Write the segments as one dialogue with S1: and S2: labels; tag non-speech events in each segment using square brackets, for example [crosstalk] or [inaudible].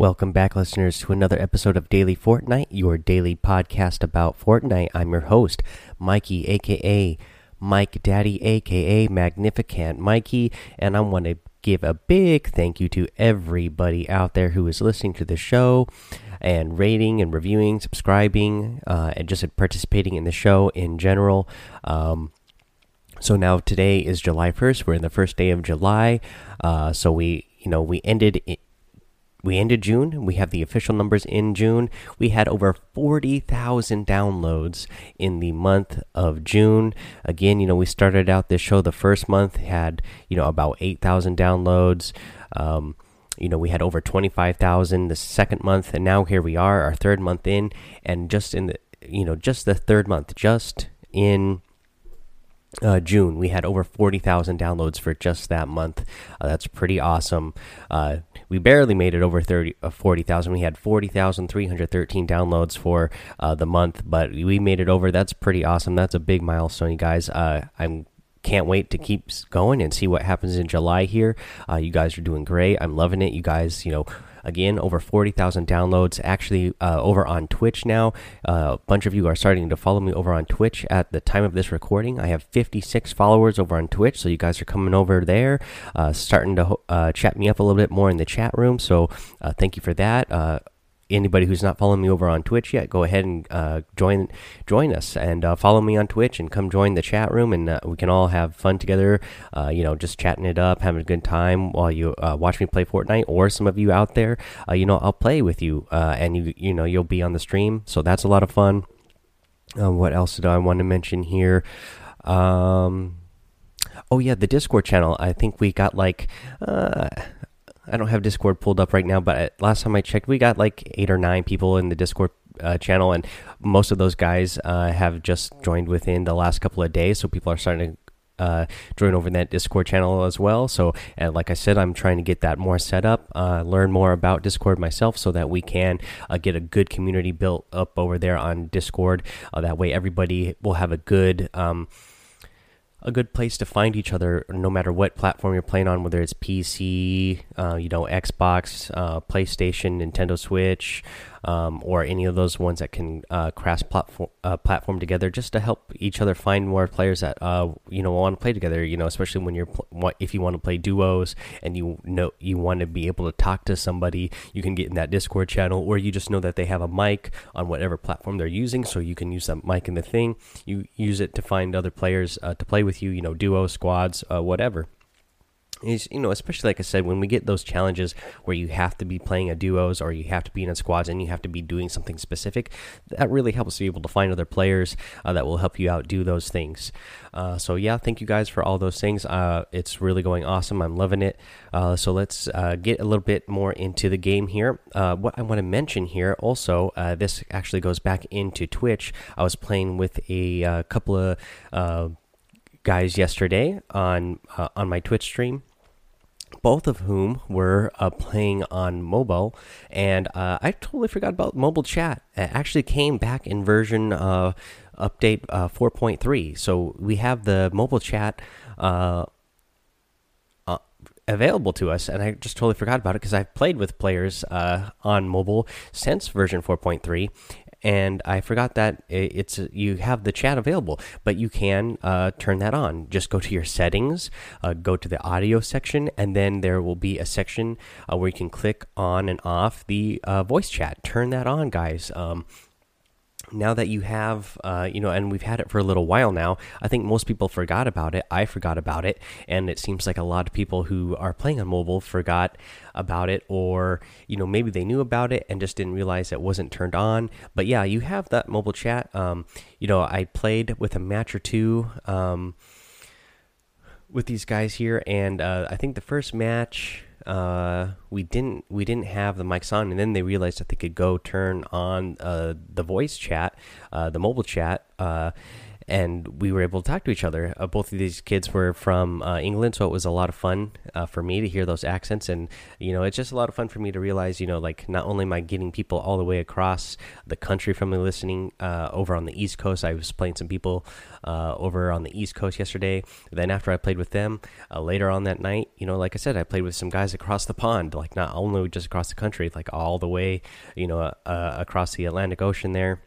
S1: Welcome back, listeners, to another episode of Daily Fortnite, your daily podcast about Fortnite. I'm your host, Mikey, aka Mike Daddy, aka Magnificent Mikey, and I want to give a big thank you to everybody out there who is listening to the show and rating and reviewing, subscribing, uh, and just participating in the show in general. Um, so now today is July 1st. We're in the first day of July. Uh, so we, you know, we ended we ended June. We have the official numbers in June. We had over 40,000 downloads in the month of June. Again, you know, we started out this show the first month had, you know, about 8,000 downloads. Um, you know, we had over 25,000 the second month and now here we are, our third month in and just in the you know, just the third month, just in uh, June, we had over 40,000 downloads for just that month. Uh, that's pretty awesome. Uh, we barely made it over 30, uh, 40,000. We had 40,313 downloads for uh, the month, but we made it over. That's pretty awesome. That's a big milestone, you guys. Uh, I'm can't wait to keep going and see what happens in July here. you guys are doing great. I'm loving it. You guys, you know, Again, over 40,000 downloads. Actually, uh, over on Twitch now. Uh, a bunch of you are starting to follow me over on Twitch at the time of this recording. I have 56 followers over on Twitch, so you guys are coming over there, uh, starting to uh, chat me up a little bit more in the chat room. So uh, thank you for that. Anybody who's not following me over on Twitch yet, go ahead and uh, join join us and uh, follow me on Twitch and come join the chat room and uh, we can all have fun together. Uh, you know, just chatting it up, having a good time while you uh, watch me play Fortnite. Or some of you out there, uh, you know, I'll play with you and you you know you'll be on the stream, so that's a lot of fun. what else did I want to mention here? Um, oh yeah, the Discord channel. I think we got like I don't have Discord pulled up right now, but last time I checked, we got like eight or nine people in the Discord uh, channel, and most of those guys uh, have just joined within the last couple of days. So people are starting to uh, join over that Discord channel as well. So, like I said, I'm trying to get that more set up, uh, learn more about Discord myself, so that we can uh, get a good community built up over there on Discord. Uh, that way, everybody will have a good. Um, a good place to find each other no matter what platform you're playing on whether it's pc uh, you know xbox uh, playstation nintendo switch um, or any of those ones that can uh, cross platform uh, platform together, just to help each other find more players that uh, you know want to play together. You know, especially when you're if you want to play duos and you know you want to be able to talk to somebody, you can get in that Discord channel, or you just know that they have a mic on whatever platform they're using, so you can use that mic in the thing. You use it to find other players uh, to play with you. You know, duos, squads, uh, whatever is you know especially like i said when we get those challenges where you have to be playing a duos or you have to be in a squads and you have to be doing something specific that really helps you be able to find other players uh, that will help you out do those things. Uh, so yeah thank you guys for all those things. Uh, it's really going awesome. I'm loving it. Uh, so let's uh, get a little bit more into the game here. Uh, what i want to mention here also this actually goes back into twitch. I was playing with a couple of guys yesterday on on my twitch stream both of whom were uh, playing on mobile. And uh, I totally forgot about mobile chat. It actually came back in version uh, update uh, 4.3. So we have the mobile chat uh, uh, available to us. And I just totally forgot about it because I've played with players on mobile since version 4.3 and I forgot that it's you have the chat available, but you can uh, turn that on. Just go to your settings, uh, go to the audio section, and then there will be a section uh, where you can click on and off the uh, voice chat. Turn that on, guys. Um, now that you have, uh, you know, and we've had it for a little while now, I think most people forgot about it. I forgot about it, and it seems like a lot of people who are playing on mobile forgot about it, or you know, maybe they knew about it and just didn't realize it wasn't turned on. But yeah, you have that mobile chat. Um, you know, I played with a match or two. Um, with these guys here, and uh, I think the first match uh, we didn't we didn't have the mics on, and then they realized that they could go turn on uh, the voice chat, uh, the mobile chat, uh, and we were able to talk to each other. Uh, both of these kids were from uh, England, so it was a lot of fun uh, for me to hear those accents, and you know, it's just a lot of fun for me to realize, you know, like not only am I getting people all the way across the country from me listening uh, over on the East Coast. I was playing some people uh, over on the East Coast yesterday. Then after I played with them uh, later on that night, you know, like I said, I played with some guys across the pond, like not only just across the country, like all the way, you know, across the Atlantic Ocean there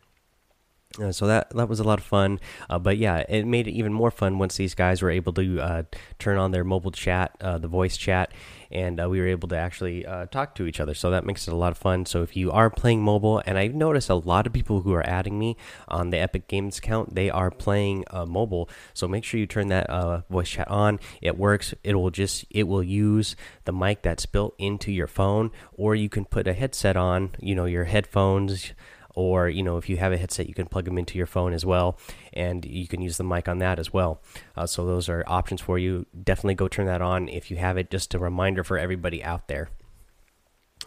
S1: uh, so that that was a lot of fun, uh, but yeah, it made it even more fun once these guys were able to uh, turn on their mobile chat, uh, the voice chat, and uh, we were able to actually talk to each other. So that makes it a lot of fun. So if you are playing mobile, and I've noticed a lot of people who are adding me on the Epic Games account, they are playing mobile. So make sure you turn that voice chat on. It works. It will just it will use the mic that's built into your phone, or you can put a headset on. You know your headphones or you know if you have a headset you can plug them into your phone as well and you can use the mic on that as well. Uh, so those are options for you. Definitely go turn that on if you have it just a reminder for everybody out there.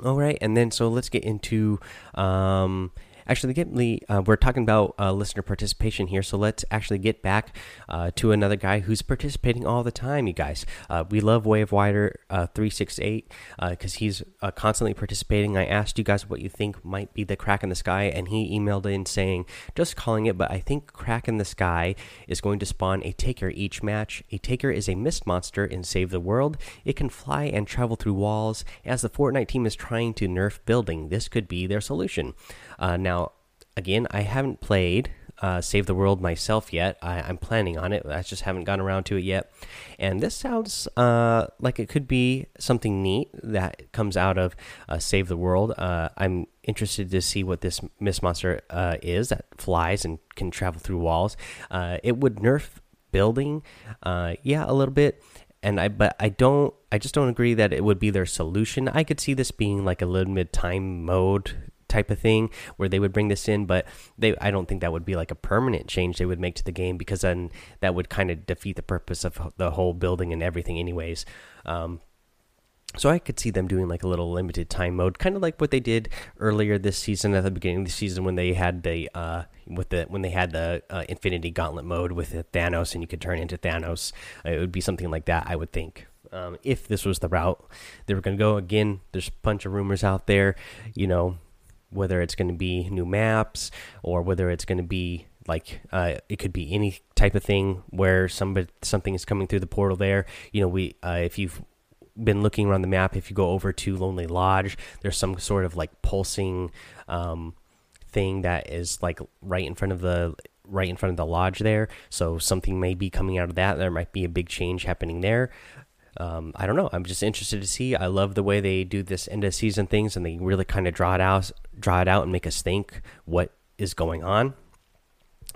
S1: All right and then so let's get into um, actually get me uh, we're talking about uh, listener participation here so let's actually get back uh, to another guy who's participating all the time you guys. Uh, we love wave wider uh, 368 because uh, he's constantly participating. I asked you guys what you think might be the crack in the sky and he emailed in saying just calling it but i think crack in the sky is going to spawn a taker each match. A taker is a mist monster in save the world. It can fly and travel through walls. As the fortnite team is trying to nerf building this could be their solution. Now again, I haven't played uh, Save the World myself yet. I, am planning on it. I just haven't gotten around to it yet. And this sounds uh, like it could be something neat that comes out of uh, Save the World. Uh, I'm interested to see what this mist monster uh, is that flies and can travel through walls. Uh, it would nerf building, yeah, a little bit. And I, but I don't, I just don't agree that it would be their solution. I could see this being like a limited time mode type of thing where they would bring this in but they i don't think that would be like a permanent change they would make to the game because then that would kind of defeat the purpose of the whole building and everything anyways um, so I could see them doing like a little limited time mode, kind of like what they did earlier this season at the beginning of the season when they had the uh, with the when they had the uh, Infinity Gauntlet mode with Thanos and you could turn into Thanos. Uh, it would be something like that, I would think. Um, if this was the route they were going to go, again, there's a bunch of rumors out there. You know, whether it's going to be new maps or whether it's going to be like uh, it could be any type of thing where somebody something is coming through the portal there. You know we uh, if you've been looking around the map if you go over to lonely lodge there's some sort of like pulsing um, thing that is like right in front of the right in front of the lodge there. So something may be coming out of that. There might be a big change happening there um, I don't know. I'm just interested to see. I love the way they do this end of season things, and they really kind of draw it out, draw it out, and make us think what is going on.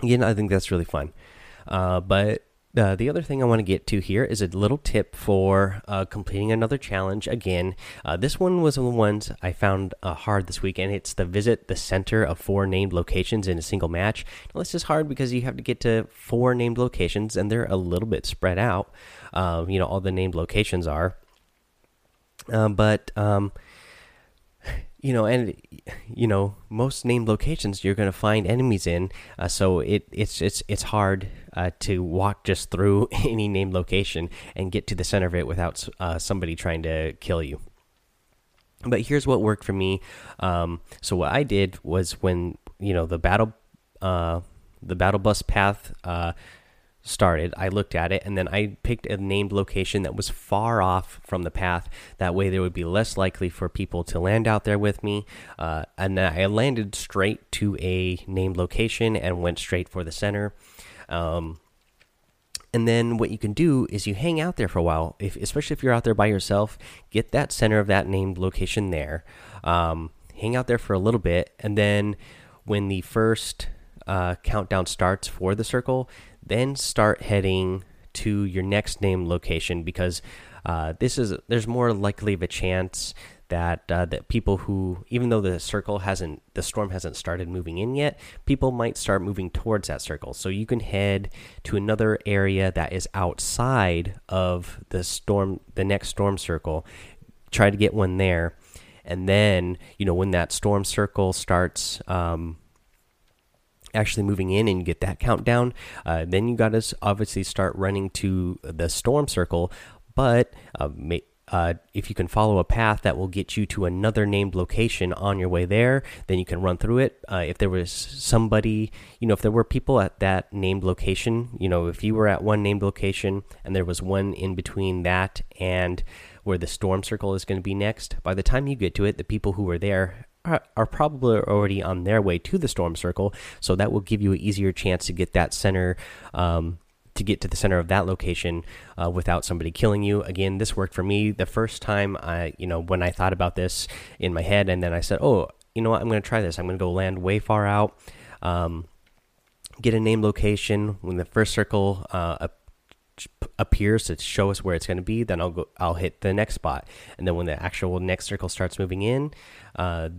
S1: Again, I think that's really fun. Uh, but uh, the other thing I want to get to here is a little tip for uh, completing another challenge. Again, uh, this one was one of the ones I found uh, hard this week, and it's the visit the center of four named locations in a single match. Now, this is hard because you have to get to four named locations, and they're a little bit spread out. Uh, you know, all the named locations are. Uh, but um, you know, and you know, most named locations you're going to find enemies in. Uh, so it it's it's it's hard uh, to walk just through [laughs] any named location and get to the center of it without uh, somebody trying to kill you. But here's what worked for me. Um, so what I did was when you know the battle uh, the battle bus path uh, started, I looked at it and then I picked a named location that was far off from the path. That way, there would be less likely for people to land out there with me. Uh, and I landed straight to a named location and went straight for the center. Um, and then what you can do is you hang out there for a while, if, especially if you're out there by yourself. Get that center of that named location there. Um, hang out there for a little bit, and then when the first uh, countdown starts for the circle, then start heading to your next name location because uh, this is there's more likely of a chance that uh, that people who even though the circle hasn't the storm hasn't started moving in yet people might start moving towards that circle. So you can head to another area that is outside of the storm the next storm circle try to get one there. And then you know when that storm circle starts um, actually moving in and get that countdown. Uh, then you got to obviously start running to the storm circle, but uh, uh, if you can follow a path that will get you to another named location on your way there, then you can run through it. Uh, if there was somebody, you know, if there were people at that named location, you know, if you were at one named location and there was one in between that and where the storm circle is going to be next, by the time you get to it, the people who were there are, are probably already on their way to the storm circle. So that will give you an easier chance to get that center. Um, to get to the center of that location uh, without somebody killing you. Again, this worked for me the first time I, you know, when I thought about this in my head, and then I said, oh, you know what, I'm going to try this. I'm going to go land way far out, um, get a name location. When the first circle uh, appears to show us where it's going to be, then I'll go. I'll hit the next spot, and then when the actual next circle starts moving in, uh,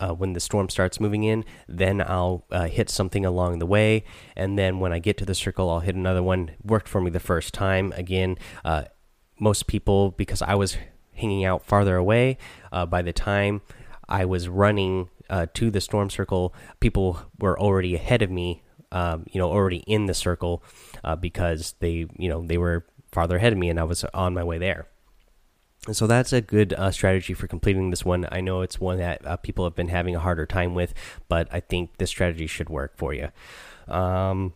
S1: uh, when the storm starts moving in, then I'll uh, hit something along the way, and then when I get to the circle, I'll hit another one. Worked for me the first time. Again, uh, most people because I was hanging out farther away. Uh, by the time I was running uh, to the storm circle, people were already ahead of me. Um, you know, already in the circle uh, because they, you know, they were farther ahead of me, and I was on my way there so that's a good uh, strategy for completing this one. I know it's one that uh, people have been having a harder time with, but I think this strategy should work for you. Um,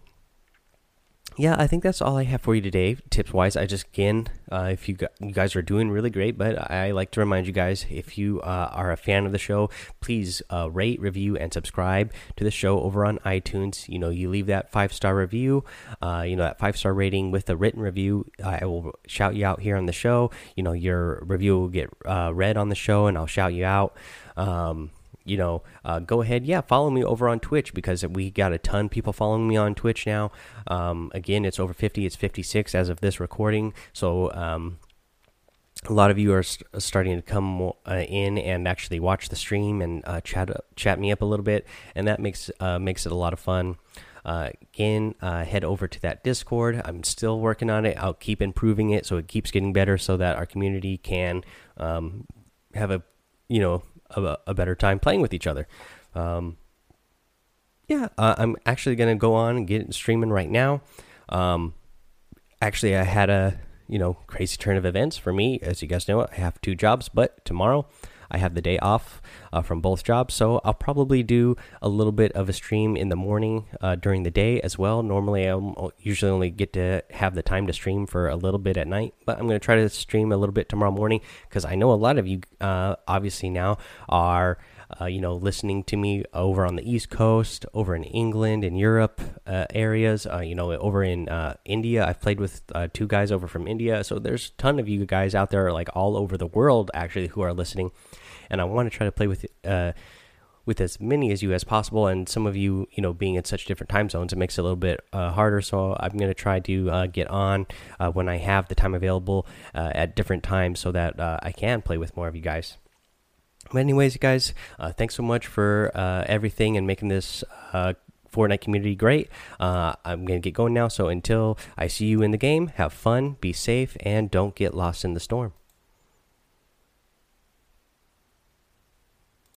S1: yeah, I think that's all I have for you today, tips wise. I just again, uh, if you, you guys are doing really great, but I like to remind you guys if you uh, are a fan of the show, please uh, rate, review, and subscribe to the show over on iTunes. You know, you leave that five star review, uh, you know, that five star rating with a written review. I will shout you out here on the show. You know, your review will get uh, read on the show, and I'll shout you out. Um, you know, uh, go ahead, yeah, follow me over on Twitch because we got a ton of people following me on Twitch now. Um, again, it's over 50, it's 56 as of this recording. So, um, a lot of you are starting to come uh, in and actually watch the stream and uh, chat chat me up a little bit, and that makes uh, makes it a lot of fun. Uh, again, uh, head over to that Discord. I'm still working on it. I'll keep improving it so it keeps getting better, so that our community can um, have a you know a, a better time playing with each other. Um, yeah, uh, I'm actually gonna go on and get streaming right now. Um, actually, I had a you know crazy turn of events for me. As you guys know, I have two jobs, but tomorrow I have the day off uh, from both jobs, so I'll probably do a little bit of a stream in the morning uh, during the day as well. Normally, I usually only get to have the time to stream for a little bit at night, but I'm going to try to stream a little bit tomorrow morning because I know a lot of you, uh, obviously now, are. Uh, you know, listening to me over on the East Coast, over in England and Europe uh, areas. Uh, you know, over in uh, India, I've played with uh, two guys over from India. So there's a ton of you guys out there, like all over the world, actually, who are listening and I want to try to play with uh, with as many as you as possible. And some of you, you know, being in such different time zones, it makes it a little bit uh, harder. So I'm going to try to uh, get on uh, when I have the time available at different times, so that I can play with more of you guys. But anyways, guys, uh, thanks so much for uh, everything and making this. Uh, Fortnite community great. Uh, I'm going to get going now. So until I see you in the game, have fun, be safe, and don't get lost in the storm.